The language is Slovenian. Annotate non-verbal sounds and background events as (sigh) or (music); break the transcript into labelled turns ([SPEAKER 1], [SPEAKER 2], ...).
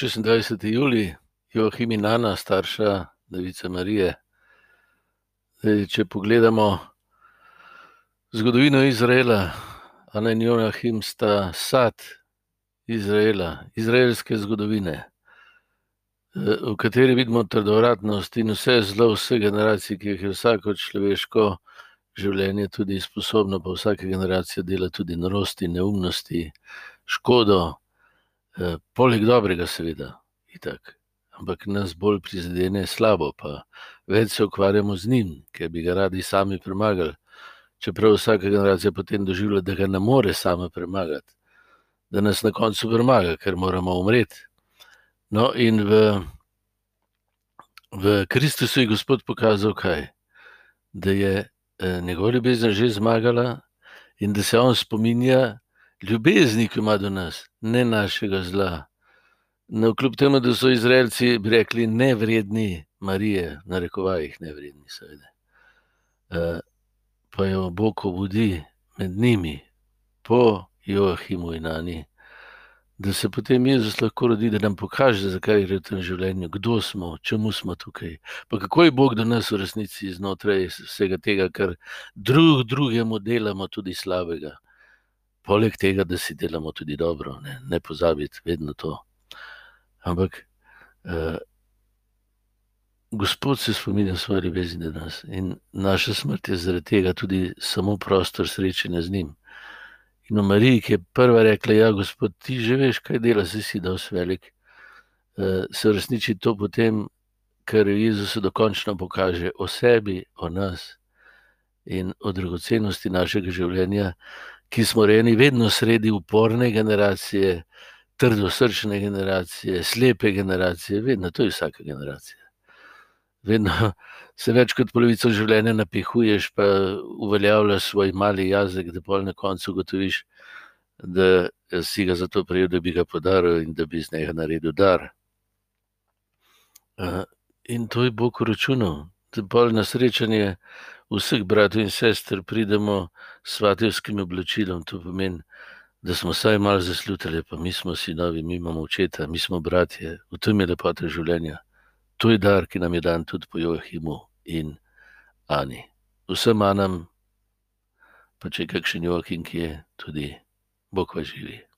[SPEAKER 1] 26. julij, Joachim in Ana, starša Device Marije. Zdaj, če pogledamo zgodovino Izraela, Ana in Joachim sta sad Izraela, izraelske zgodovine, v kateri vidimo trdovratnost in vse zlo vse generacije, ki jih je vsako človeško življenje tudi sposobno, pa vsaka generacija dela tudi norosti, neumnosti, škodo. Poleg dobrega, seveda, itak. Ampak nas bolj prizadene slabo, pa več se ukvarjamo z njim, ker bi ga radi sami premagali. Čeprav vsaka generacija potem doživlja, da ga ne more sama premagati, da nas na koncu premaga, ker moramo umreti. No, in v, v Kristusu je Gospod pokazal, kaj? Da je njegova ljubezen že zmagala in da se on spominja ljubezni, ki ima do nas, ne našega zla. Navkljub temu, da so Izraelci rekli nevredni Marije, v narekovajih nevredni, seveda. Pa jo Bog obudi med njimi, po Joachimu in Ani, da se potem Jezus lahko rodi, da nam pokaže, zakaj gre v tem življenju, kdo smo, čemu smo tukaj. Pa kako je Bog do nas v resnici znotraj vsega tega, kar drug drugemu delamo tudi slabega. Poleg tega, da si delamo tudi dobro, ne, ne pozabiti vedno to. Ampak Gospod se spominja svoje ljubezni do nas in naša smrt je zaradi tega tudi samo prostor srečanja z njim. In o Mariji, ki je prva rekla: "Ja, Gospod, ti že veš, kaj delaš, saj si dosti velik." se uresniči to potem, kar v Jezusu dokončno pokaže o sebi, o nas in o dragocenosti našega življenja, ki smo rojeni vedno sredi uporne generacije, trdosrčne generacije, slepe generacije, vedno, to je vsaka generacija. Vedno (laughs) se več kot polovico življenja napihuješ pa uveljavljaš svoj mali jazek, da pol na koncu ugotoviš, da si ga zato prejel, da bi ga podaril in da bi iz njega naredil dar. in to je Bog vračunal. Da pol na srečanje vseh bratov in sester pridemo s svatevskim oblačilom, to pomeni, da smo vsaj malo zaslutili, pa mi smo sinovi, mi imamo očeta, mi smo bratje, v tem je lepota življenja. To je dar, ki nam je dan tudi po Joachimu in Ani. Vsem Anam, pa če je kakšen Joachim kje, tudi Bog vas živi.